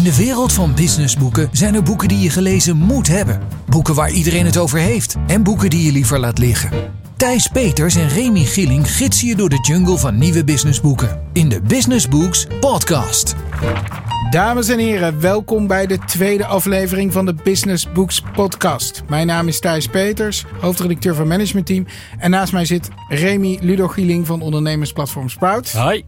In de wereld van businessboeken zijn er boeken die je gelezen moet hebben. Boeken waar iedereen het over heeft. En boeken die je liever laat liggen. Thijs Peters en Remy Gilling gidsen je door de jungle van nieuwe businessboeken. In de Business Books podcast. Dames en heren, welkom bij de tweede aflevering van de Business Books podcast. Mijn naam is Thijs Peters, hoofdredacteur van Management Team. En naast mij zit Remy Ludo Gieling van ondernemersplatform Sprout. Hoi.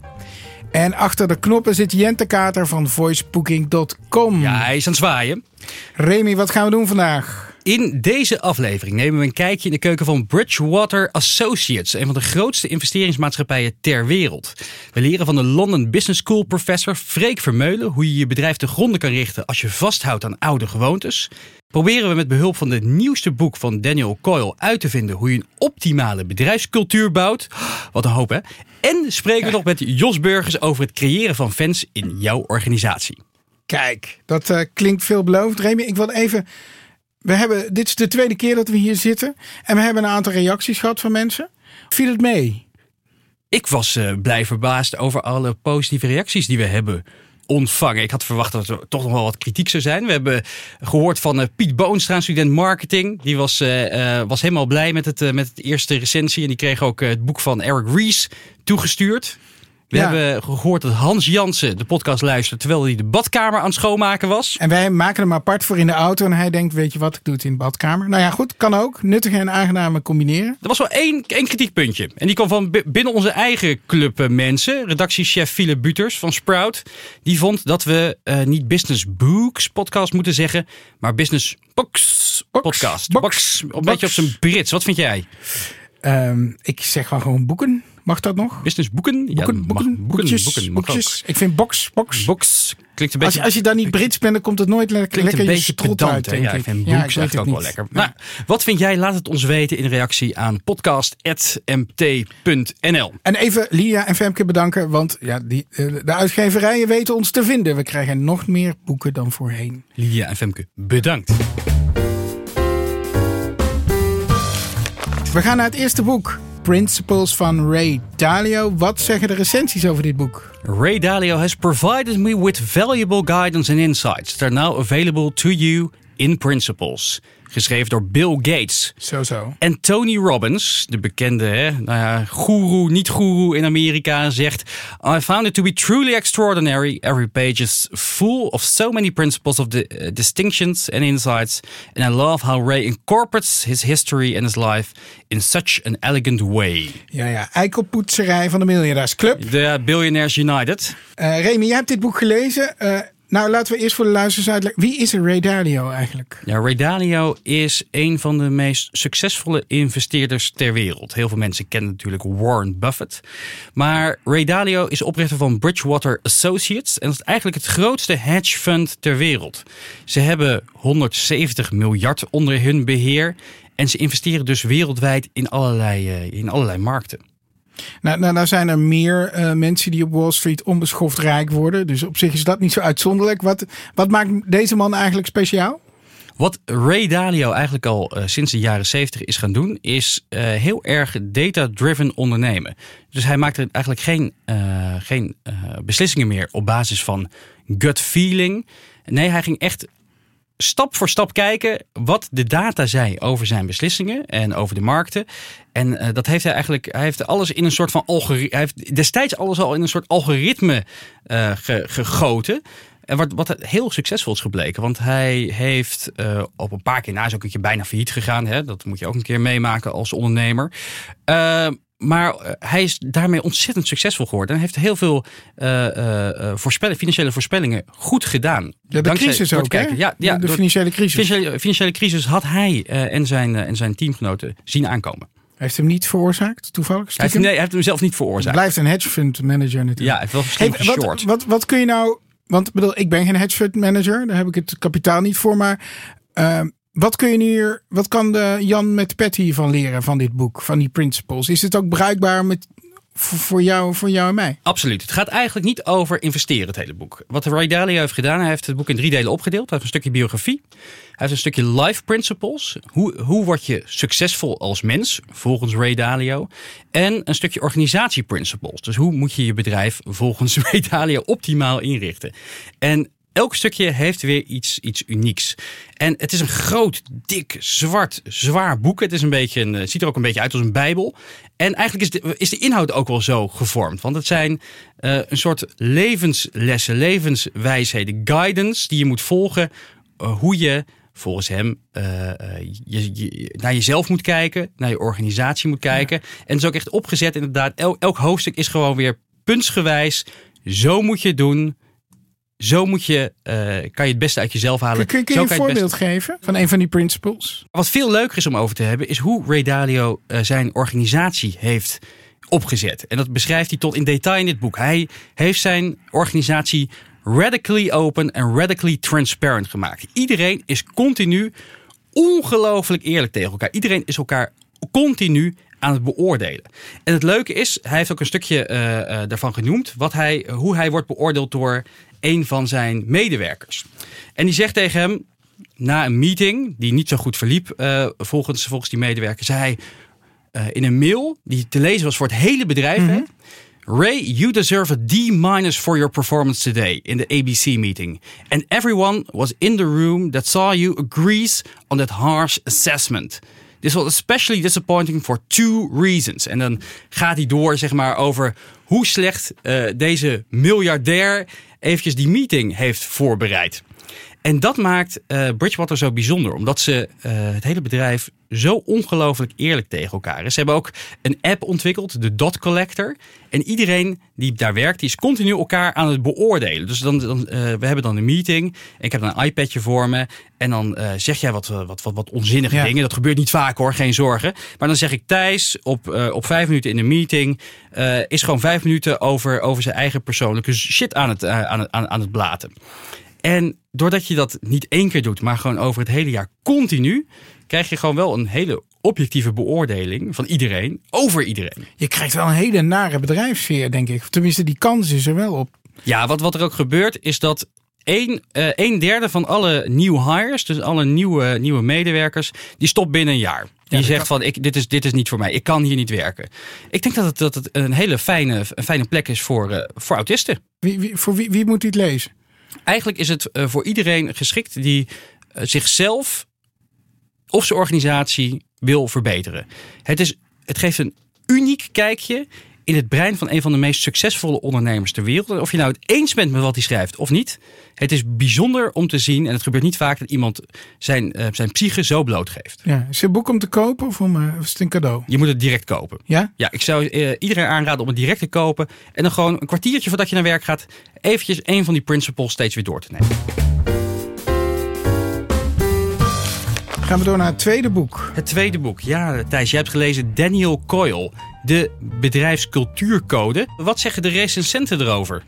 En achter de knoppen zit Jente Kater van voicebooking.com. Ja, hij is aan het zwaaien. Remy, wat gaan we doen vandaag? In deze aflevering nemen we een kijkje in de keuken van Bridgewater Associates, een van de grootste investeringsmaatschappijen ter wereld. We leren van de London Business School professor Freek Vermeulen hoe je je bedrijf te gronden kan richten als je vasthoudt aan oude gewoontes. Proberen we met behulp van het nieuwste boek van Daniel Coyle uit te vinden hoe je een optimale bedrijfscultuur bouwt. Wat een hoop hè. En spreken we nog met Jos Burgers over het creëren van fans in jouw organisatie. Kijk, dat uh, klinkt veelbelovend. Remy, ik wil even we hebben, dit is de tweede keer dat we hier zitten. En we hebben een aantal reacties gehad van mensen. Viel het mee? Ik was uh, blij verbaasd over alle positieve reacties die we hebben ontvangen. Ik had verwacht dat er toch nog wel wat kritiek zou zijn. We hebben gehoord van uh, Piet Boonstra, student marketing. Die was, uh, was helemaal blij met het, met het eerste recensie. En die kreeg ook het boek van Eric Ries toegestuurd. We hebben gehoord dat Hans Jansen de podcast luisterde terwijl hij de badkamer aan het schoonmaken was. En wij maken hem apart voor in de auto en hij denkt, weet je wat, ik doe het in de badkamer. Nou ja, goed, kan ook. Nuttige en aangename combineren. Er was wel één, één kritiekpuntje. En die kwam van binnen onze eigen club eh, mensen. Redactiechef Philip Buters van Sprout. Die vond dat we uh, niet Business Books podcast moeten zeggen, maar Business Books podcast. Box. Box. Een beetje op zijn Brits. Wat vind jij? Um, ik zeg wel gewoon boeken. Mag dat nog? Business boeken? Boeken, ja, boeken, mag, boekjes, boeken, boekjes. Ik vind box, box. Box klinkt een beetje... Als je, als je daar niet Brits bent, dan komt het nooit lekker, lekker een je beetje pedant, uit, denk Ja, ik. vind Ja, weet eigenlijk ook wel lekker. Nou, wat vind jij? Laat het ons weten in reactie aan podcast.mt.nl. En even Lia en Femke bedanken, want ja, die, eh, de uitgeverijen weten ons te vinden. We krijgen nog meer boeken dan voorheen. Lia en Femke, bedankt. We gaan naar het eerste boek. Principles van Ray Dalio. Wat zeggen de recensies over dit boek? Ray Dalio has provided me with valuable guidance and insights that are now available to you in Principles. Geschreven door Bill Gates. Zo zo. En Tony Robbins, de bekende hè, nou ja, guru, niet-guru in Amerika, zegt: I found it to be truly extraordinary. Every page is full of so many principles of the, uh, distinctions and insights. And I love how Ray incorporates his history and his life in such an elegant way. Ja, ja. Eikelpoetserij van de Miljonairsclub. De Billionaires United. Uh, Remy, jij hebt dit boek gelezen. Uh, nou, laten we eerst voor de luisteraars uitleggen. Wie is Ray Dalio eigenlijk? Ja, Ray Dalio is een van de meest succesvolle investeerders ter wereld. Heel veel mensen kennen natuurlijk Warren Buffett. Maar Ray Dalio is oprichter van Bridgewater Associates. En dat is eigenlijk het grootste hedge fund ter wereld. Ze hebben 170 miljard onder hun beheer. En ze investeren dus wereldwijd in allerlei, uh, in allerlei markten. Nou, nou, nou zijn er meer uh, mensen die op Wall Street onbeschoft rijk worden. Dus op zich is dat niet zo uitzonderlijk. Wat, wat maakt deze man eigenlijk speciaal? Wat Ray Dalio eigenlijk al uh, sinds de jaren 70 is gaan doen, is uh, heel erg data-driven ondernemen. Dus hij maakt er eigenlijk geen, geen beslissingen meer op basis van gut feeling. Nee, hij ging echt stap voor stap kijken wat de data zei over zijn beslissingen en over de markten. En uh, dat heeft hij eigenlijk, hij heeft alles in een soort van algoritme, hij heeft destijds alles al in een soort algoritme ge, gegoten. En wat, wat heel succesvol is gebleken. Want hij heeft uh, op een paar keer na, is ook bijna failliet gegaan. Hè? Dat moet je ook een keer meemaken als ondernemer. Maar hij is daarmee ontzettend succesvol geworden. En heeft heel veel uh, uh, voorspellen, financiële voorspellingen goed gedaan. Ja, de crisis ook? Ja, ja, de financiële crisis. Financiële, financiële crisis had hij uh, en, zijn, en zijn teamgenoten zien aankomen. Hij heeft hem niet veroorzaakt, toevallig? Hij heeft, nee, hij heeft hem zelf niet veroorzaakt. Hij blijft een hedge fund manager natuurlijk. Ja, hij heeft wel verschillende hey, wat, short. Wat, wat kun je nou... Want bedoel, ik ben geen hedge fund manager. Daar heb ik het kapitaal niet voor. Maar uh, wat kun je hier, wat kan de Jan met pet hiervan leren van dit boek, van die principles? Is het ook bruikbaar met, voor, jou, voor jou en mij? Absoluut. Het gaat eigenlijk niet over investeren, het hele boek. Wat Ray Dalio heeft gedaan, hij heeft het boek in drie delen opgedeeld. Hij heeft een stukje biografie. Hij heeft een stukje life principles. Hoe, hoe word je succesvol als mens, volgens Ray Dalio. En een stukje organisatie principles. Dus hoe moet je je bedrijf volgens Ray Dalio optimaal inrichten. En elk stukje heeft weer iets, iets unieks. En het is een groot, dik, zwart, zwaar boek. Het is een beetje een, eh, ziet er ook een beetje uit als een bijbel. En eigenlijk is de, is de inhoud ook wel zo gevormd. Want het zijn uh, een soort levenslessen, levenswijsheden, guidance die je moet volgen. Uh, hoe je volgens hem uh, je, je, naar jezelf moet kijken, naar je organisatie moet kijken. Ja. En het is ook echt opgezet inderdaad. Elk, elk hoofdstuk is gewoon weer puntsgewijs. Zo moet je het doen. Zo moet je, uh, kan je het beste uit jezelf halen. Kun, kun je een voorbeeld beste- geven van een van die principles? Wat veel leuker is om over te hebben, is hoe Ray Dalio eh, zijn organisatie heeft opgezet. En dat beschrijft hij tot in detail in dit boek. Hij heeft zijn organisatie radically open en radically transparent gemaakt. Iedereen is continu ongelooflijk eerlijk tegen elkaar. Iedereen is elkaar continu aan het beoordelen. En het leuke is, hij heeft ook een stukje eh, eh, daarvan genoemd, wat hij, hoe hij wordt beoordeeld door een van zijn medewerkers. En die zegt tegen hem, na een meeting die niet zo goed verliep, eh, volgens, volgens die medewerker, zei hij eh, in een mail die te lezen was voor het hele bedrijf. hè, Ray, you deserve a D minus for your performance today in the ABC meeting. And everyone was in the room that saw you agrees on that harsh assessment. This was especially disappointing for two reasons. En dan gaat hij door zeg maar, over hoe slecht eh, deze miljardair eventjes die meeting heeft voorbereid. En dat maakt eh, Bridgewater zo bijzonder, omdat ze eh, het hele bedrijf zo ongelooflijk eerlijk tegen elkaar is. Ze hebben ook een app ontwikkeld, de Dot Collector. En iedereen die daar werkt, die is continu elkaar aan het beoordelen. Dus dan, dan, eh, we hebben dan een meeting. En ik heb dan een iPadje voor me. En dan zeg jij wat, wat, wat, wat onzinnige Ja. dingen. Dat gebeurt niet vaak hoor, geen zorgen. Maar dan zeg ik Thijs op, op vijf minuten in een meeting. is gewoon vijf minuten over, over zijn eigen persoonlijke shit aan het, aan het, aan, aan het blaten. En doordat je dat niet één keer doet, maar gewoon over het hele jaar continu, krijg je gewoon wel een hele objectieve beoordeling van iedereen over iedereen. Je krijgt wel een hele nare bedrijfssfeer, denk ik. Tenminste, die kans is er wel op. Ja, wat, wat er ook gebeurt is dat een, eh, een derde van alle nieuwe hires, dus alle nieuwe, nieuwe medewerkers, die stopt binnen een jaar. Die zegt van, ik, dit, is, dit is niet voor mij, ik kan hier niet werken. Ik denk dat het, dat het een hele fijne, een fijne plek is voor, eh, voor autisten. Wie, wie, voor wie, wie moet dit lezen? Eigenlijk is het eh, voor iedereen geschikt die eh, zichzelf of zijn organisatie wil verbeteren. Het, is, het geeft een uniek kijkje in het brein van een van de meest succesvolle ondernemers ter wereld. En Of je nou het eens bent met wat hij schrijft of niet. Het is bijzonder om te zien, en het gebeurt niet vaak dat iemand zijn, eh, zijn psyche zo blootgeeft. Ja, is het een boek om te kopen of, om, eh, of is het een cadeau? Je moet het direct kopen. Ja? Ja, ik zou eh, iedereen aanraden om het direct te kopen. En dan gewoon een kwartiertje voordat je naar werk gaat, eventjes een van die principles steeds weer door te nemen. Gaan we door naar het tweede boek. Het tweede boek. Ja, Thijs, je hebt gelezen Daniel Coyle, de bedrijfscultuurcode. Wat zeggen de recensenten erover?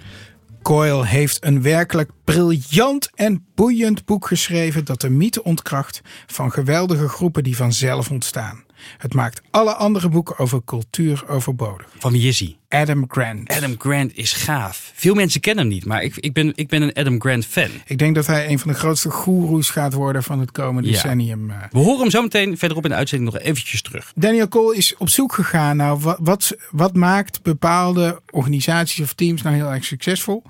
Coyle heeft een werkelijk briljant en boeiend boek geschreven dat de mythe ontkracht van geweldige groepen die vanzelf ontstaan. Het maakt alle andere boeken over cultuur overbodig. Van wie is hij? Adam Grant. Adam Grant is gaaf. Veel mensen kennen hem niet, maar ik, ik, ben, ik ben een Adam Grant fan. Ik denk dat hij een van de grootste goeroes gaat worden van het komende Ja. decennium. eh. We horen hem zo meteen verderop in de uitzending nog eventjes terug. Daniel Cole is op zoek gegaan naar wat, wat, wat maakt bepaalde organisaties of teams nou heel erg succesvol.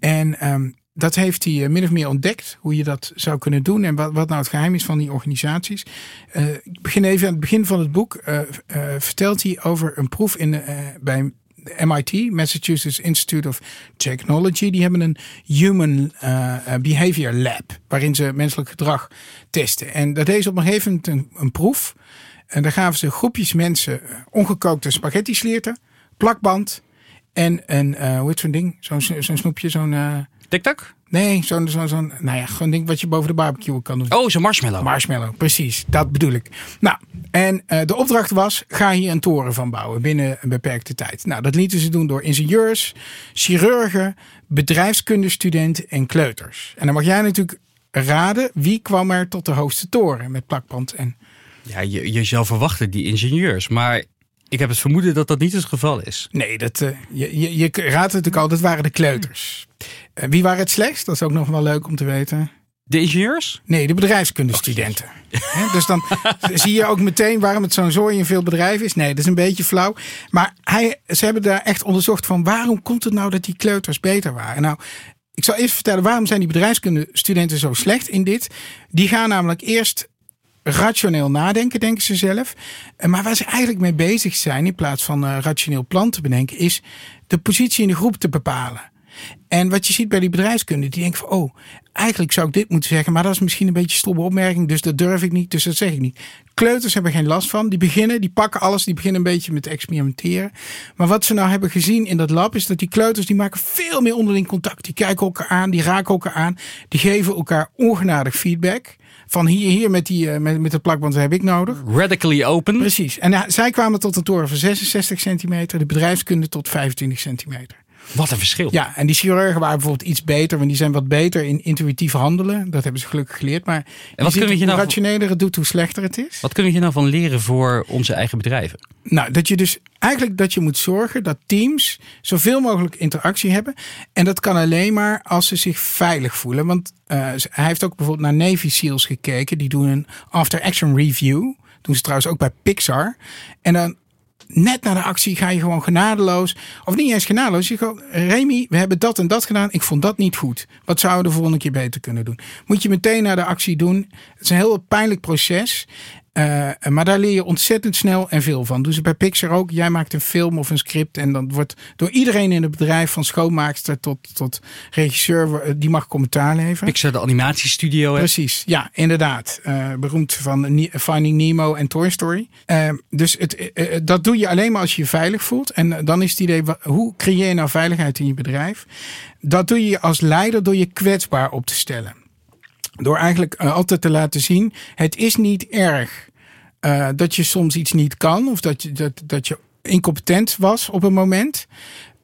En ehm, dat heeft hij eh, min of meer ontdekt, hoe je dat zou kunnen doen en wat, wat nou het geheim is van die organisaties. Eh, ik begin even aan het begin van het boek. eh, vertelt hij over een proef in, bij MIT, Massachusetts Institute of Technology. Die hebben een Human eh, eh, Behavior Lab, waarin ze menselijk gedrag testen. En dat deed ze op een gegeven moment een, een proef. En daar gaven ze groepjes mensen ongekookte spaghetti slierten, plakband en een, hoe heet zo'n ding? Zo'n snoepje, zo'n... Tik-tak? nee, zo'n, zo'n, zo'n, nou ja, gewoon ding wat je boven de barbecue kan doen. Oh, zo'n marshmallow. Marshmallow, precies. Dat bedoel ik. Nou, en eh, de opdracht was: ga hier een toren van bouwen binnen een beperkte tijd. Nou, dat lieten ze doen door ingenieurs, chirurgen, bedrijfskundestudenten en kleuters. En dan mag jij natuurlijk raden wie kwam er tot de hoogste toren met plakband en. Ja, je, je zou verwachten die ingenieurs, maar ik heb het vermoeden dat dat niet het geval is. Nee, dat, eh, je, je, je raadt het natuurlijk al, dat waren de kleuters. Eh, wie waren het slechtst? Dat is ook nog wel leuk om te weten. De ingenieurs? Nee, de bedrijfskundestudenten. Hè, dus dan zie je ook meteen waarom het zo'n zooi in veel bedrijven is. Nee, dat is een beetje flauw. Maar hij, ze hebben daar echt onderzocht van waarom komt het nou dat die kleuters beter waren. Nou, ik zal eerst vertellen waarom zijn die bedrijfskundestudenten zo slecht in dit. Die gaan namelijk eerst rationeel nadenken, denken ze zelf. Eh, Maar waar ze eigenlijk mee bezig zijn, in plaats van eh, rationeel plan te bedenken, is de positie in de groep te bepalen. En wat je ziet bij die bedrijfskunde, die denken van, oh, eigenlijk zou ik dit moeten zeggen, maar dat is misschien een beetje een stomme opmerking, dus dat durf ik niet, dus dat zeg ik niet. Kleuters hebben geen last van, die beginnen, die pakken alles, die beginnen een beetje met experimenteren. Maar wat ze nou hebben gezien in dat lab, is dat die kleuters, die maken veel meer onderling contact. Die kijken elkaar aan, die raken elkaar aan, die geven elkaar ongenadig feedback. Van hier, hier met, die, eh, met, met het plakband heb ik nodig. Radically open. Precies. En ja, zij kwamen tot een toren van 66 centimeter, de bedrijfskunde tot 25 centimeter. Wat een verschil. Ja, en die chirurgen waren bijvoorbeeld iets beter, want die zijn wat beter in intuïtief handelen. Dat hebben ze gelukkig geleerd. Maar wat kunnen we hier hoe nou- rationeler het doet, hoe slechter het is. Wat kunnen we hier nou van leren voor onze eigen bedrijven? Nou, dat je dus eigenlijk dat je moet zorgen dat teams zoveel mogelijk interactie hebben. En dat kan alleen maar als ze zich veilig voelen. Want eh, hij heeft ook bijvoorbeeld naar Navy SEALs gekeken. Die doen een after-action review. Doen ze trouwens ook bij Pixar. En dan net na de actie ga je gewoon genadeloos. Of niet eens genadeloos. Je gewoon, Remy, we hebben dat en dat gedaan. Ik vond dat niet goed. Wat zouden we de volgende keer beter kunnen doen? Moet je meteen naar de actie doen. Het is een heel pijnlijk proces. Uh, maar daar leer je ontzettend snel en veel van. Doen ze bij Pixar ook. Jij maakt een film of een script. En dan wordt door iedereen in het bedrijf, van schoonmaakster tot, tot regisseur, die mag commentaar leveren. Pixar, de animatiestudio. Hè? Precies, ja, inderdaad. Uh, beroemd van Finding Nemo en Toy Story. Uh, dus het, dat doe je alleen maar als je je veilig voelt. En dan is het idee, hoe creëer je nou veiligheid in je bedrijf? Dat doe je als leider door je kwetsbaar op te stellen. Door eigenlijk altijd te laten zien, het is niet erg uh, dat je soms iets niet kan of dat je, dat, dat je incompetent was op een moment.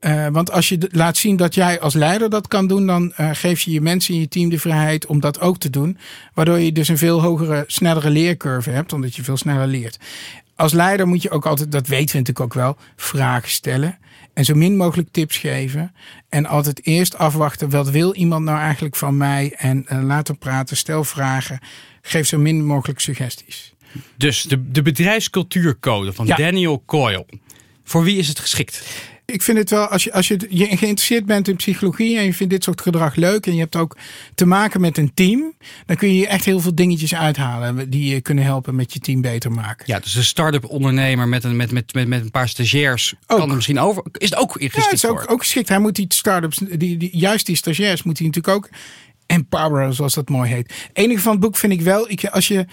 Uh, want als je laat zien dat jij als leider dat kan doen, dan geef je je mensen in je team de vrijheid om dat ook te doen. Waardoor je dus een veel hogere, snellere leercurve hebt, omdat je veel sneller leert. Als leider moet je ook altijd, dat weten we natuurlijk ook wel, vragen stellen. En zo min mogelijk tips geven. En altijd eerst afwachten, wat wil iemand nou eigenlijk van mij? En uh, later praten, stel vragen. Geef zo min mogelijk suggesties. Dus de, de bedrijfscultuurcode van ja. Daniel Coyle. Voor wie is het geschikt? Ik vind het wel, als je, als je, je geïnteresseerd bent in psychologie en je vindt dit soort gedrag leuk en je hebt ook te maken met een team, dan kun je echt heel veel dingetjes uithalen die je kunnen helpen met je team beter maken. Ja, dus een start-up ondernemer met een, met, met, met, met een paar stagiairs ook. kan er misschien over. Is het ook geschikt? Ja, het is ook, ook geschikt. Hij moet die start-ups, die, die, juist die stagiairs, moet hij natuurlijk ook empoweren, zoals dat mooi heet. Enige van het boek vind ik wel, ik, als je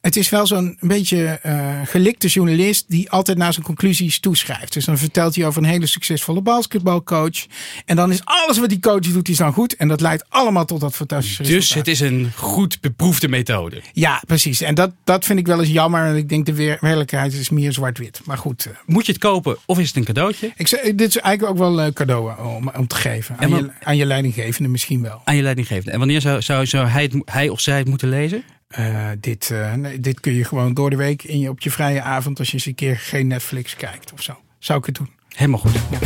het is wel zo'n beetje uh, gelikte journalist die altijd naar zijn conclusies toeschrijft. Dus dan vertelt hij over een hele succesvolle basketbalcoach. En dan is alles wat die coach doet, is dan goed. En dat leidt allemaal tot dat fantastische Dus resultaat. het is een goed beproefde methode. Ja, precies. En dat, dat vind ik wel eens jammer. En ik denk de werkelijkheid is meer zwart-wit. Maar goed. Uh, Moet je het kopen of is het een cadeautje? Ik zeg, dit is eigenlijk ook wel een cadeau om, om te geven. Aan, je, aan je leidinggevende misschien wel. Aan je leidinggevende. En wanneer zou, zou, zou hij, het, hij of zij het moeten lezen? Uh, dit, uh, nee, dit kun je gewoon door de week in je, op je vrije avond, als je eens een keer geen Netflix kijkt of zo. Zou ik het doen. Helemaal goed. Ja.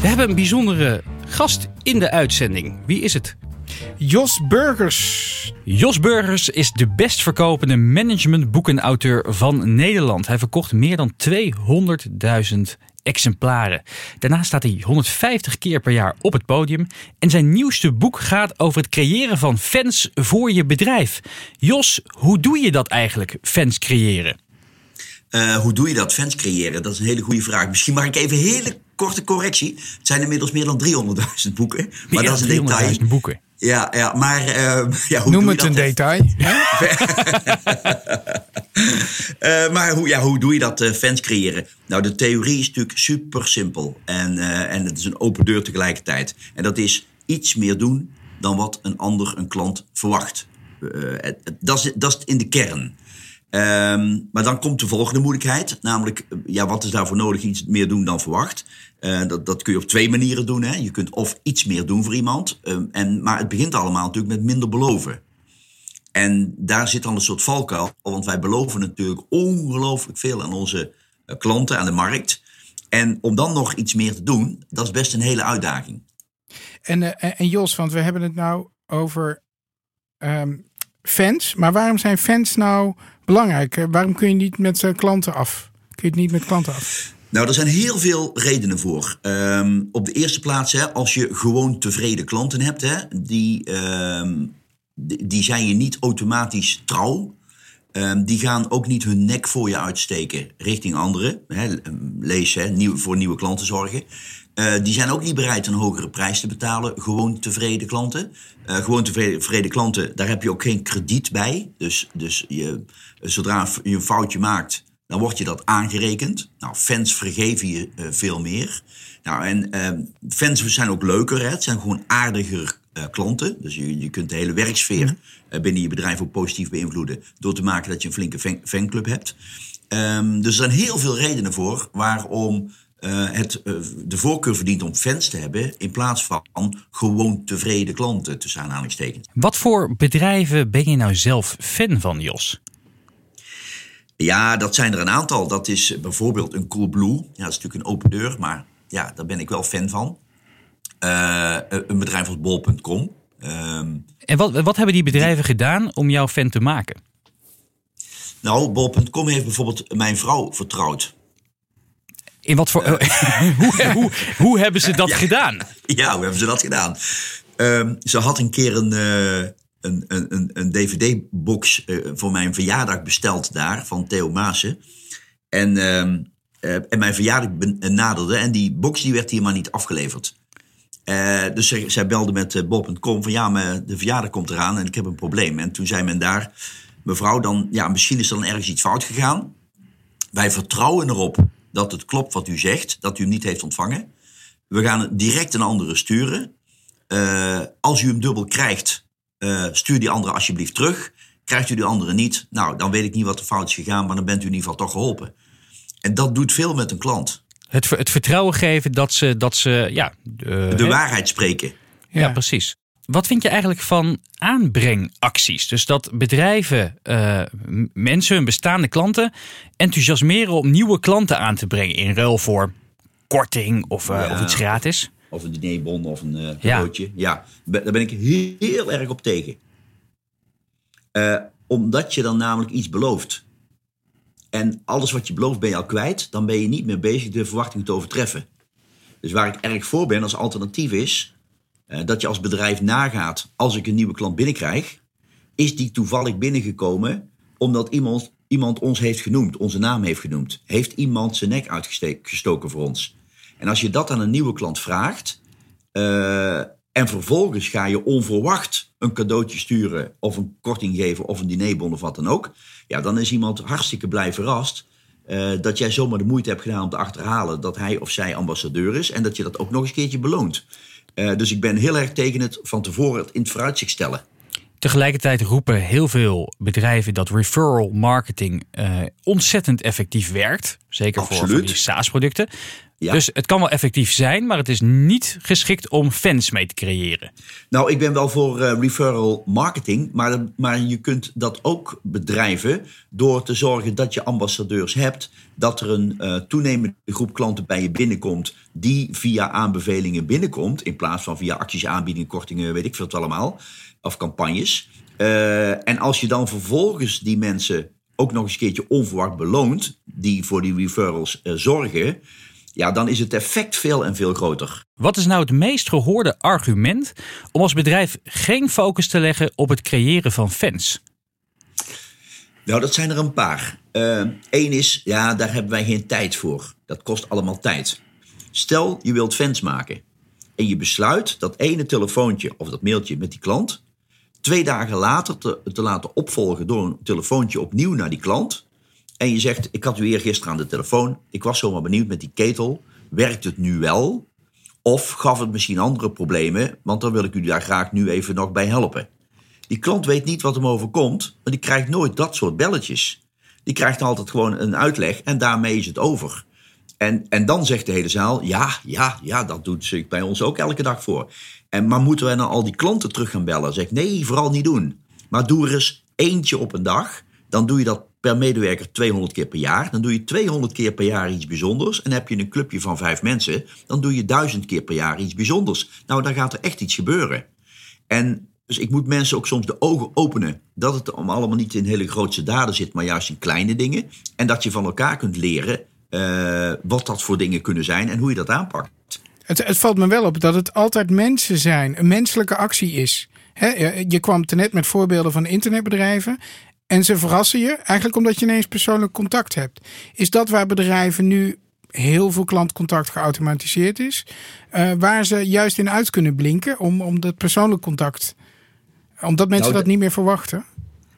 We hebben een bijzondere gast in de uitzending. Wie is het? Jos Burgers. Jos Burgers is de best verkopende managementboekenauteur van Nederland. Hij verkocht meer dan 200.000 exemplaren. Daarnaast staat hij 150 keer per jaar op het podium. En zijn nieuwste boek gaat over het creëren van fans voor je bedrijf. Jos, hoe doe je dat eigenlijk, fans creëren? Uh, hoe doe je dat, fans creëren? Dat is een hele goede vraag. Misschien mag ik even een hele korte correctie. Het zijn inmiddels meer dan 300.000 boeken. Maar dat is een detail. boeken. Ja, ja maar uh, ja, hoe Noem het een detail. uh, maar hoe, ja, hoe doe je dat, uh, fans creëren? Nou, de theorie is natuurlijk super simpel. En, en het is een open deur tegelijkertijd. En dat is iets meer doen dan wat een ander, een klant, verwacht. dat, is, dat is in de kern. Um, maar dan komt de volgende moeilijkheid. Namelijk, ja, wat is daarvoor nodig? Iets meer doen dan verwacht. Uh, dat, dat kun je op twee manieren doen. Hè. Je kunt of iets meer doen voor iemand. Um, en, maar het begint allemaal natuurlijk met minder beloven. En daar zit dan een soort valkuil. Want wij beloven natuurlijk ongelooflijk veel aan onze uh, klanten, aan de markt. En om dan nog iets meer te doen, dat is best een hele uitdaging. En, en Jos, want we hebben het nou over um, fans. Maar waarom zijn fans nou belangrijk? Waarom kun je niet met klanten af? Kun je het niet met klanten af? Nou, er zijn heel veel redenen voor. Ehm, op de eerste plaats, hè, als je gewoon tevreden klanten hebt, hè, die, ehm, die, die zijn je niet automatisch trouw. Ehm, die gaan ook niet hun nek voor je uitsteken richting anderen. Hè, lees, hè, nieuw, voor nieuwe klanten zorgen. Uh, die zijn ook niet bereid een hogere prijs te betalen. Gewoon tevreden klanten. Uh, gewoon tevreden, klanten, daar heb je ook geen krediet bij. Dus, dus je, zodra je een foutje maakt, dan wordt je dat aangerekend. Nou, fans vergeven je uh, veel meer. Nou, en fans zijn ook leuker. Hè? Het zijn gewoon aardiger klanten. Dus je, je kunt de hele werksfeer mm. binnen je bedrijf ook positief beïnvloeden. Door te maken dat je een flinke fan, fanclub hebt. Um, dus er zijn heel veel redenen voor waarom uh, het uh, de voorkeur verdient om fans te hebben in plaats van gewoon tevreden klanten tussen aanhalingstekens. Wat voor bedrijven ben je nou zelf fan van, Jos? Ja, dat zijn er een aantal. Dat is bijvoorbeeld een Coolblue. Ja, dat is natuurlijk een open deur, maar ja, daar ben ik wel fan van. Uh, een bedrijf als bol.com. Um, en wat, wat hebben die bedrijven gedaan om jouw fan te maken? Nou, bol.com heeft bijvoorbeeld mijn vrouw vertrouwd. In wat voor. hoe, hoe, hoe, hebben ze dat gedaan? Ja, hoe hebben ze dat gedaan? Um, ze had een keer een, uh, een, een, een DVD-box uh, voor mijn verjaardag besteld daar van Theo Maassen. En, uh, en mijn verjaardag naderde en die box die werd hier maar niet afgeleverd. dus zij, zij belde met Bob.com van ja, maar de verjaardag komt eraan en ik heb een probleem. En toen zei men daar, mevrouw, dan, ja, misschien is er dan ergens iets fout gegaan. Wij vertrouwen erop dat het klopt wat u zegt, dat u hem niet heeft ontvangen. We gaan direct een andere sturen. Uh, als u hem dubbel krijgt, uh, stuur die andere alsjeblieft terug. Krijgt u die andere niet, nou, dan weet ik niet wat er fout is gegaan, maar dan bent u in ieder geval toch geholpen. En dat doet veel met een klant. Het, het vertrouwen geven dat ze, dat ze ja, uh, de waarheid spreken. Ja, ja, precies. Wat vind je eigenlijk van aanbrengacties? Dus dat bedrijven uh, mensen, hun bestaande klanten, enthousiasmeren om nieuwe klanten aan te brengen in ruil voor korting of, uh, ja, of iets gratis. Of een dinerbon of een uh, cadeautje. Ja. ja, daar ben ik heel, heel erg op tegen. omdat je dan namelijk iets belooft. En alles wat je belooft ben je al kwijt. Dan ben je niet meer bezig de verwachting te overtreffen. Dus waar ik erg voor ben als alternatief is dat je als bedrijf nagaat, als ik een nieuwe klant binnenkrijg, is die toevallig binnengekomen omdat iemand, iemand ons heeft genoemd, onze naam heeft genoemd. Heeft iemand zijn nek uitgestoken voor ons? En als je dat aan een nieuwe klant vraagt, uh, en vervolgens ga je onverwacht een cadeautje sturen of een korting geven of een dinerbon of wat dan ook, ja, dan is iemand hartstikke blij verrast. Uh, dat jij zomaar de moeite hebt gedaan om te achterhalen dat hij of zij ambassadeur is en dat je dat ook nog eens een keertje beloont. Uh, dus ik ben heel erg tegen het van tevoren in het vooruitzicht stellen. Tegelijkertijd roepen heel veel bedrijven dat referral marketing uh, ontzettend effectief werkt. Zeker Absoluut. voor, SaaS-producten. Ja. Dus het kan wel effectief zijn, maar het is niet geschikt om fans mee te creëren. Nou, ik ben wel voor uh, referral marketing, maar, maar je kunt dat ook bedrijven door te zorgen dat je ambassadeurs hebt, dat er een uh, toenemende groep klanten bij je binnenkomt die via aanbevelingen binnenkomt, in plaats van via acties, aanbiedingen, kortingen, weet ik veel het allemaal, of campagnes. Uh, en als je dan vervolgens die mensen ook nog eens een keertje onverwacht beloont, die voor die referrals zorgen, ja, dan is het effect veel en veel groter. Wat is nou het meest gehoorde argument om als bedrijf geen focus te leggen op het creëren van fans? Nou, dat zijn er een paar. Eén uh, is, ja, daar hebben wij geen tijd voor. Dat kost allemaal tijd. Stel, je wilt fans maken. En je besluit dat ene telefoontje of dat mailtje met die klant... twee dagen later te, te laten opvolgen door een telefoontje opnieuw naar die klant... En je zegt, ik had u eergisteren aan de telefoon. Ik was zomaar benieuwd met die ketel. Werkt het nu wel? Of gaf het misschien andere problemen? Want dan wil ik u daar graag nu even nog bij helpen. Die klant weet niet wat hem overkomt, maar die krijgt nooit dat soort belletjes. Die krijgt altijd gewoon een uitleg en daarmee is het over. En, en dan zegt de hele zaal, ja, ja, ja, dat doet ze bij ons ook elke dag voor. En, maar moeten wij nou al die klanten terug gaan bellen? Zeg, nee, vooral niet doen. Maar doe er eens eentje op een dag. Dan doe je dat per medewerker 200 keer per jaar. Dan doe je 200 keer per jaar iets bijzonders. En heb je een clubje van vijf mensen, dan doe je 1000 keer per jaar iets bijzonders. Nou, dan gaat er echt iets gebeuren. En dus ik moet mensen ook soms de ogen openen. Dat het allemaal niet in hele grootse daden zit, maar juist in kleine dingen. En dat je van elkaar kunt leren eh, wat dat voor dingen kunnen zijn en hoe je dat aanpakt. Het, het valt me wel op dat het altijd mensen zijn, een menselijke actie is. Je kwam net met voorbeelden van internetbedrijven. En ze verrassen je eigenlijk omdat je ineens persoonlijk contact hebt. Is dat waar bedrijven nu heel veel klantcontact geautomatiseerd is? eh, waar ze juist in uit kunnen blinken om, om dat persoonlijk contact. Omdat mensen Nou, dat niet meer verwachten.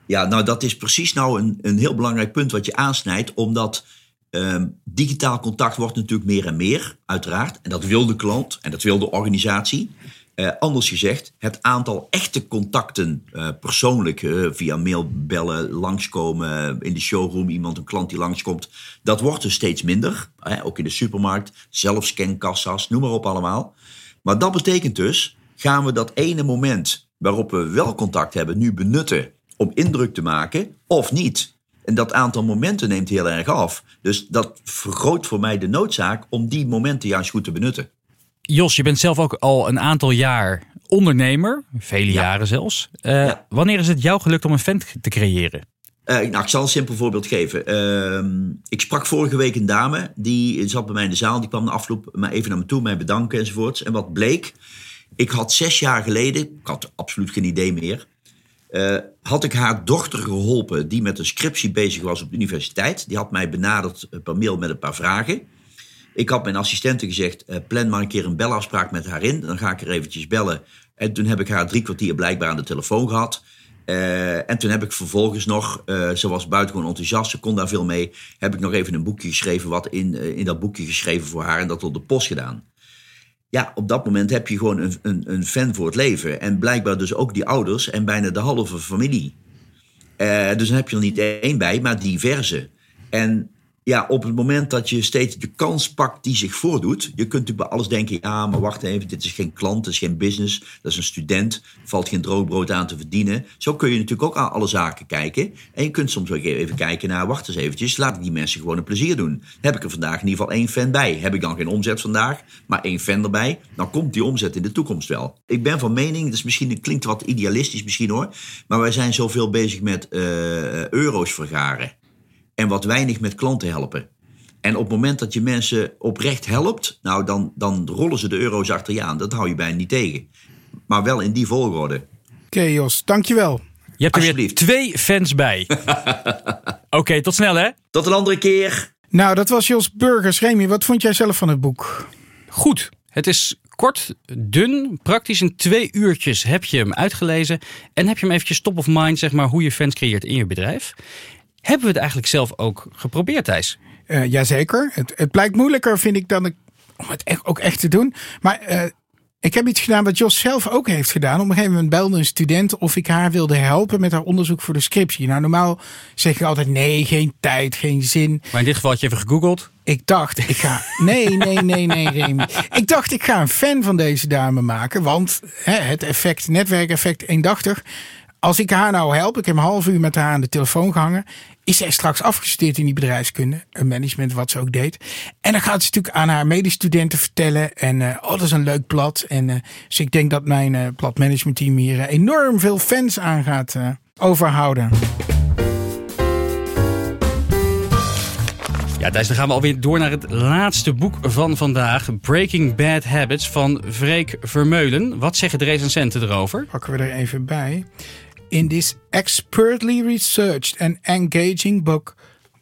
Ja, nou dat is precies nou een, een heel belangrijk punt wat je aansnijdt. Omdat ehm, digitaal contact wordt natuurlijk meer en meer, uiteraard. En dat wil de klant en dat wil de organisatie. Eh, anders gezegd, het aantal echte contacten, eh, persoonlijk, eh, via mail, bellen, langskomen, in de showroom, iemand, een klant die langskomt, dat wordt dus steeds minder. Ook in de supermarkt, zelfscankassa's, noem maar op allemaal. Maar dat betekent dus, gaan we dat ene moment waarop we wel contact hebben, nu benutten om indruk te maken of niet? En dat aantal momenten neemt heel erg af. Dus dat vergroot voor mij de noodzaak om die momenten juist goed te benutten. Jos, je bent zelf ook al een aantal jaar ondernemer, vele Ja. jaren zelfs. Eh, Ja. Wanneer is het jou gelukt om een vent te creëren? Eh, nou, ik zal een simpel voorbeeld geven. Ehm, ik sprak vorige week een dame, die zat bij mij in de zaal. Die kwam de afloop maar even naar me toe, mij bedanken enzovoorts. En wat bleek, ik had zes jaar geleden, ik had absoluut geen idee meer... eh, had ik haar dochter geholpen die met een scriptie bezig was op de universiteit. Die had mij benaderd per mail met een paar vragen. Ik had mijn assistente gezegd, eh, plan maar een keer een belafspraak met haar in. Dan ga ik er eventjes bellen. En toen heb ik haar drie kwartier blijkbaar aan de telefoon gehad. Eh, en toen heb ik vervolgens nog, eh, ze was buitengewoon enthousiast, ze kon daar veel mee. Heb ik nog even een boekje geschreven, wat in, in dat boekje geschreven voor haar en dat op de post gedaan. Ja, op dat moment heb je gewoon een, een, een fan voor het leven. En blijkbaar dus ook die ouders en bijna de halve familie. Dus dan heb je er niet één bij, maar diverse. En ja, op het moment dat je steeds de kans pakt die zich voordoet. Je kunt natuurlijk bij alles denken: ja, maar wacht even, dit is geen klant, dit is geen business, dat is een student, valt geen droogbrood aan te verdienen. Zo kun je natuurlijk ook aan alle zaken kijken. En je kunt soms ook even kijken naar: wacht eens eventjes, laat ik die mensen gewoon een plezier doen. Heb ik er vandaag in ieder geval één fan bij. Heb ik dan geen omzet vandaag, maar één fan erbij, dan komt die omzet in de toekomst wel. Ik ben van mening, dat is misschien, klinkt wat idealistisch misschien hoor, maar wij zijn zoveel bezig met eh, euro's vergaren en wat weinig met klanten helpen. En op het moment dat je mensen oprecht helpt, nou dan, dan rollen ze de euro's achter je aan. Dat hou je bijna niet tegen. Maar wel in die volgorde. Oké Jos, dankjewel. Je hebt er weer twee fans bij. Oké, tot snel hè. Tot een andere keer. Nou, dat was Jos Burgers. Remy, wat vond jij zelf van het boek? Goed, het is kort, dun, praktisch in twee uurtjes heb je hem uitgelezen. En heb je hem eventjes top of mind, zeg maar, hoe je fans creëert in je bedrijf. Hebben we het eigenlijk zelf ook geprobeerd, Thijs? Eh jazeker. Het, het blijkt moeilijker, vind ik, dan ik, om het echt, ook echt te doen. Maar eh, ik heb iets gedaan wat Jos zelf ook heeft gedaan. Op een gegeven moment belde een student of ik haar wilde helpen met haar onderzoek voor de scriptie. Nou, normaal zeg je altijd nee, geen tijd, geen zin. Maar in dit geval had je even gegoogeld. Ik dacht, ik ga. Nee, nee, nee, nee, Remy. Ik dacht, ik ga een fan van deze dame maken. Want hè, het effect, netwerkeffect, eendachtig. Als ik haar nou help, ik heb een half uur met haar aan de telefoon gehangen. Is zij straks afgestudeerd in die bedrijfskunde, een management, wat ze ook deed. En dan gaat ze natuurlijk aan haar medestudenten vertellen. En eh, oh, dat is een leuk blad. En eh, dus ik denk dat mijn eh bladmanagementteam hier enorm veel fans aan gaat overhouden. Ja, Thijs, dan gaan we alweer door naar het laatste boek van vandaag. Breaking Bad Habits van Freek Vermeulen. Wat zeggen de recensenten erover? pakken we er even bij. In this expertly researched and engaging book,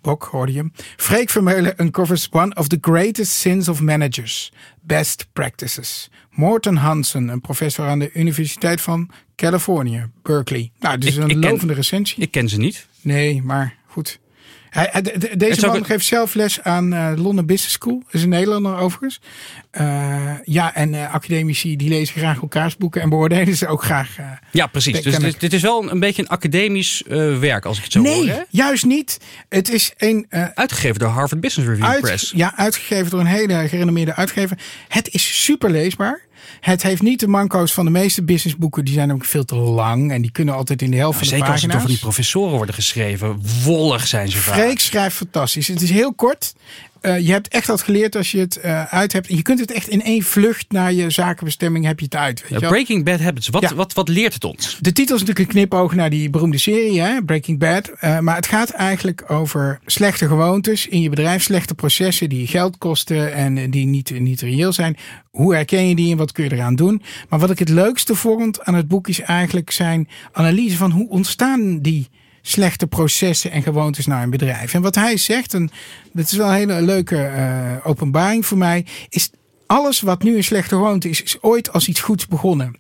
book hoorde je, hem, Freek Vermeulen uncovers one of the greatest sins of managers, best practices. Morten Hansen, een professor aan de Universiteit van Californië, Berkeley. Nou, dit is Ik- een ik ken- lovende recensie. Ik ken ze niet. Nee, maar goed. Hij, de- deze ook man geeft zelf les aan eh London Business School. Is een Nederlander overigens. Eh, ja, en eh, academici die lezen graag elkaars boeken en beoordelen ze ook graag. Ja, precies. Dat Dus dit, is wel een, beetje een academisch werk, als ik het zo nee, hoor. Hè? juist niet. Het is een Uitgegeven door Harvard Business Review uit, Press. ja, uitgegeven door een hele gerenommeerde uitgever. Het is super leesbaar. Het heeft niet de manco's van de meeste businessboeken. Die zijn ook veel te lang. En die kunnen altijd in de helft van de Zeker als het door pagina's. die professoren worden geschreven. Wollig zijn ze vaak. Freek schrijft fantastisch. Het is heel kort. Uh, je hebt echt wat geleerd als je het uh, uit hebt. En je kunt het echt in één vlucht naar je zakenbestemming heb je het uit. Weet je Breaking Bad Habits, wat, wat, wat leert het ons? De titel is natuurlijk een knipoog naar die beroemde serie, hè? Breaking Bad. Uh, maar het gaat eigenlijk over slechte gewoontes in je bedrijf, slechte processen die geld kosten en die niet, niet reëel zijn. Hoe herken je die en wat kun je eraan doen? Maar wat ik het leukste vond aan het boek is eigenlijk zijn analyse van hoe ontstaan die slechte processen en gewoontes naar een bedrijf. En wat hij zegt, en dat is wel een hele leuke uh, openbaring voor mij, is alles wat nu een slechte gewoonte is, is ooit als iets goeds begonnen.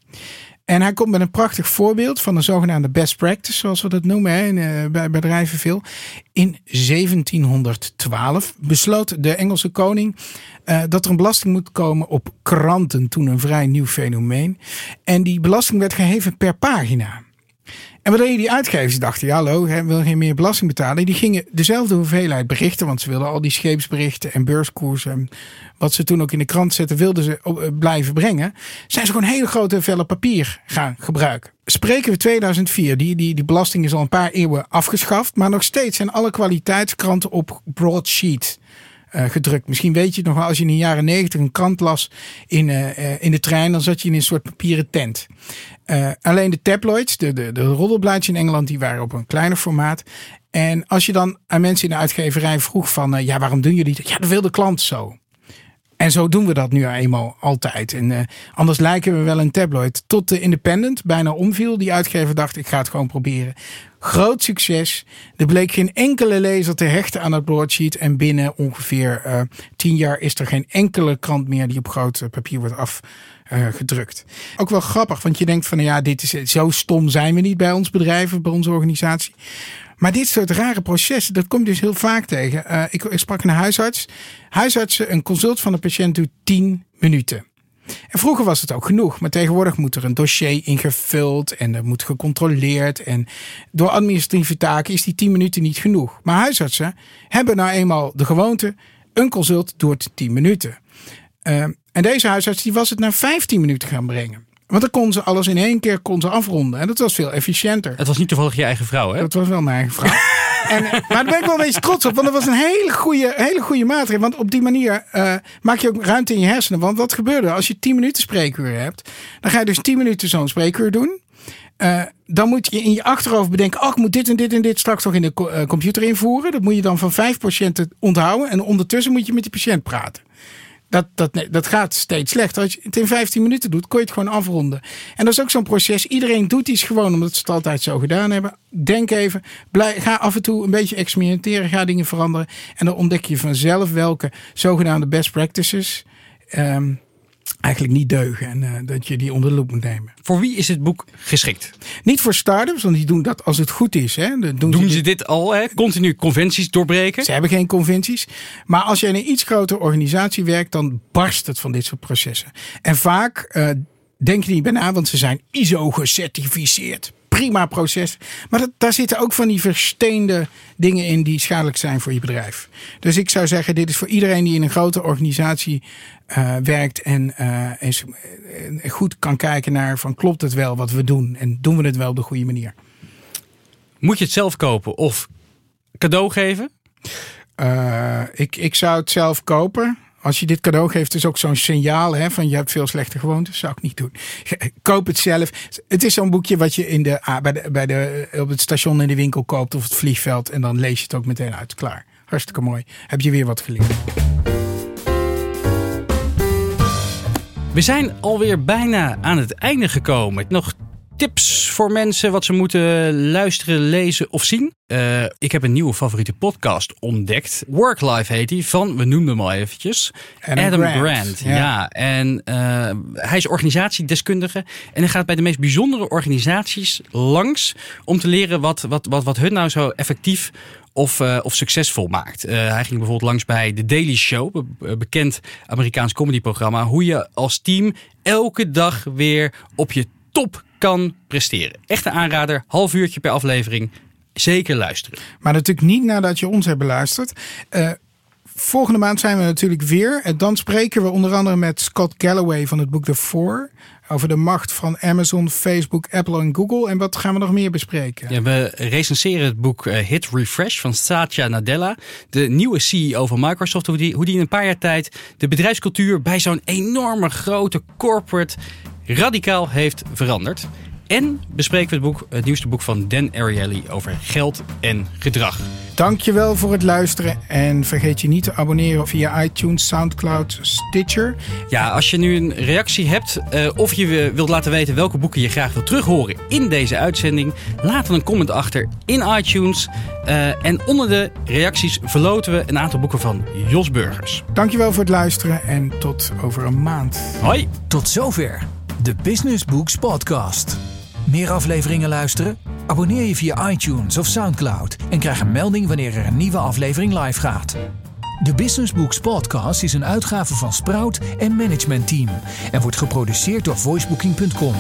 En hij komt met een prachtig voorbeeld van de zogenaamde best practice, zoals we dat noemen hè, uh, bij bedrijven veel. In 1712 besloot de Engelse koning uh, dat er een belasting moet komen op kranten, toen een vrij nieuw fenomeen. En die belasting werd geheven per pagina. En wat deden die uitgevers? dachten, ja, hallo, willen geen meer belasting betalen. Die gingen dezelfde hoeveelheid berichten, want ze wilden al die scheepsberichten en beurskoersen, wat ze toen ook in de krant zetten, wilden ze eh, blijven brengen. Zijn ze gewoon hele grote vellen papier gaan gebruiken. Spreken we 2004, die, die, die belasting is al een paar eeuwen afgeschaft, maar nog steeds zijn alle kwaliteitskranten op broadsheet. Uh, gedrukt. Misschien weet je het nog wel, als je in de jaren negentig een krant las in, uh, in de trein, dan zat je in een soort papieren tent. Alleen de tabloids, de, de, de roddelblaadjes in Engeland, die waren op een kleiner formaat. En als je dan aan mensen in de uitgeverij vroeg van, ja, waarom doen jullie dat? Ja, dat wil de klant zo. En zo doen we dat nu eenmaal altijd. En anders lijken we wel een tabloid. Tot de Independent bijna omviel. Die uitgever dacht, ik ga het gewoon proberen. Groot succes. Er bleek geen enkele lezer te hechten aan het broadsheet. En binnen ongeveer uh, tien jaar is er geen enkele krant meer die op groot papier wordt afgedrukt. Uh, Ook wel grappig, want je denkt van ja, dit is zo stom zijn we niet bij ons bedrijf, bij onze organisatie. Maar dit soort rare processen, dat komt dus heel vaak tegen. Ik, ik, sprak een huisarts. Huisartsen, een consult van een patiënt doet 10 minuten. En vroeger was het ook genoeg, maar tegenwoordig moet er een dossier ingevuld en er moet gecontroleerd. En door administratieve taken is die 10 minuten niet genoeg. Maar huisartsen hebben nou eenmaal de gewoonte: een consult duurt 10 minuten. Uh, en deze huisarts die was het naar 15 minuten gaan brengen. Want dan kon ze alles in één keer kon ze afronden. En dat was veel efficiënter. Het was niet toevallig je eigen vrouw, hè? Dat was wel mijn eigen vrouw. en, maar daar ben ik wel een beetje trots op. Want dat was een hele goede, hele goede maatregel. Want op die manier uh, maak je ook ruimte in je hersenen. Want wat gebeurde als je 10 minuten spreekuur hebt? Dan ga je dus 10 minuten zo'n spreekuur doen. Uh, dan moet je in je achterhoofd bedenken: oh, ik moet dit en dit en dit straks nog in de co computer invoeren. Dat moet je dan van vijf patiënten onthouden. En ondertussen moet je met die patiënt praten. Dat, dat, dat gaat steeds slechter. Als je het in 15 minuten doet, kun je het gewoon afronden. En dat is ook zo'n proces. Iedereen doet iets gewoon omdat ze het altijd zo gedaan hebben. Denk even. Blij, ga af en toe een beetje experimenteren. Ga dingen veranderen. En dan ontdek je vanzelf welke zogenaamde best practices. Um, eigenlijk niet deugen en uh, dat je die onder de loep moet nemen. Voor wie is het boek geschikt? Niet voor start-ups, want die doen dat als het goed is. Hè. Dan doen, doen ze, dit, dit al, hè? continu conventies doorbreken? Ze hebben geen conventies. Maar als je in een iets grotere organisatie werkt, dan barst het van dit soort processen. En vaak uh, denk je niet bij na, want ze zijn ISO gecertificeerd prima proces. Maar dat, daar zitten ook van die versteende dingen in die schadelijk zijn voor je bedrijf. Dus ik zou zeggen, dit is voor iedereen die in een grote organisatie uh, werkt en uh, is, uh, goed kan kijken naar van klopt het wel wat we doen en doen we het wel op de goede manier. Moet je het zelf kopen of cadeau geven? ik, ik zou het zelf kopen. Als je dit cadeau geeft, is ook zo'n signaal hè, van je hebt veel slechte gewoontes. Zou ik niet doen. Koop het zelf. Het is zo'n boekje wat je in de, bij de, bij de, op het station in de winkel koopt of het vliegveld. En dan lees je het ook meteen uit. Klaar. Hartstikke mooi. Heb je weer wat geleerd. We zijn alweer bijna aan het einde gekomen. Nog tips voor mensen wat ze moeten luisteren, lezen of zien? Uh, ik heb een nieuwe favoriete podcast ontdekt. Work-Life heet die, van, we noemden hem al eventjes, Adam, Adam Grant. Grant. ja. ja. en uh, hij is organisatiedeskundige en hij gaat bij de meest bijzondere organisaties langs om te leren wat, wat, wat, wat hun nou zo effectief of, uh, of succesvol maakt. Uh, hij ging bijvoorbeeld langs bij The Daily Show, be bekend Amerikaans comedyprogramma, hoe je als team elke dag weer op je top kan presteren. Echte aanrader, half uurtje per aflevering. Zeker luisteren. Maar natuurlijk niet nadat je ons hebt beluisterd. Uh, volgende maand zijn we natuurlijk weer. En dan spreken we onder andere met Scott Galloway van het boek The Four. Over de macht van Amazon, Facebook, Apple en Google. En wat gaan we nog meer bespreken? Ja, we recenseren het boek eh, Hit Refresh van Satya Nadella. De nieuwe CEO van Microsoft. Hoe die, hoe die in een paar jaar tijd de bedrijfscultuur bij zo'n enorme grote corporate radicaal heeft veranderd. En bespreken we het, boek, het nieuwste boek van Dan Ariely over geld en gedrag. Dankjewel voor het luisteren en vergeet je niet te abonneren via iTunes, Soundcloud, Stitcher. Ja, als je nu een reactie hebt uh, of je wilt laten weten welke boeken je graag wilt terughoren in deze uitzending, laat dan een comment achter in iTunes. Uh, en onder de reacties verloten we een aantal boeken van Jos Burgers. Dankjewel voor het luisteren en tot over een maand. Hoi. Tot zover de Business Books Podcast. Meer afleveringen luisteren? Abonneer je via iTunes of SoundCloud en krijg een melding wanneer er een nieuwe aflevering live gaat. De Business Books Podcast is een uitgave van Sprout en Management Team en wordt geproduceerd door voicebooking.com.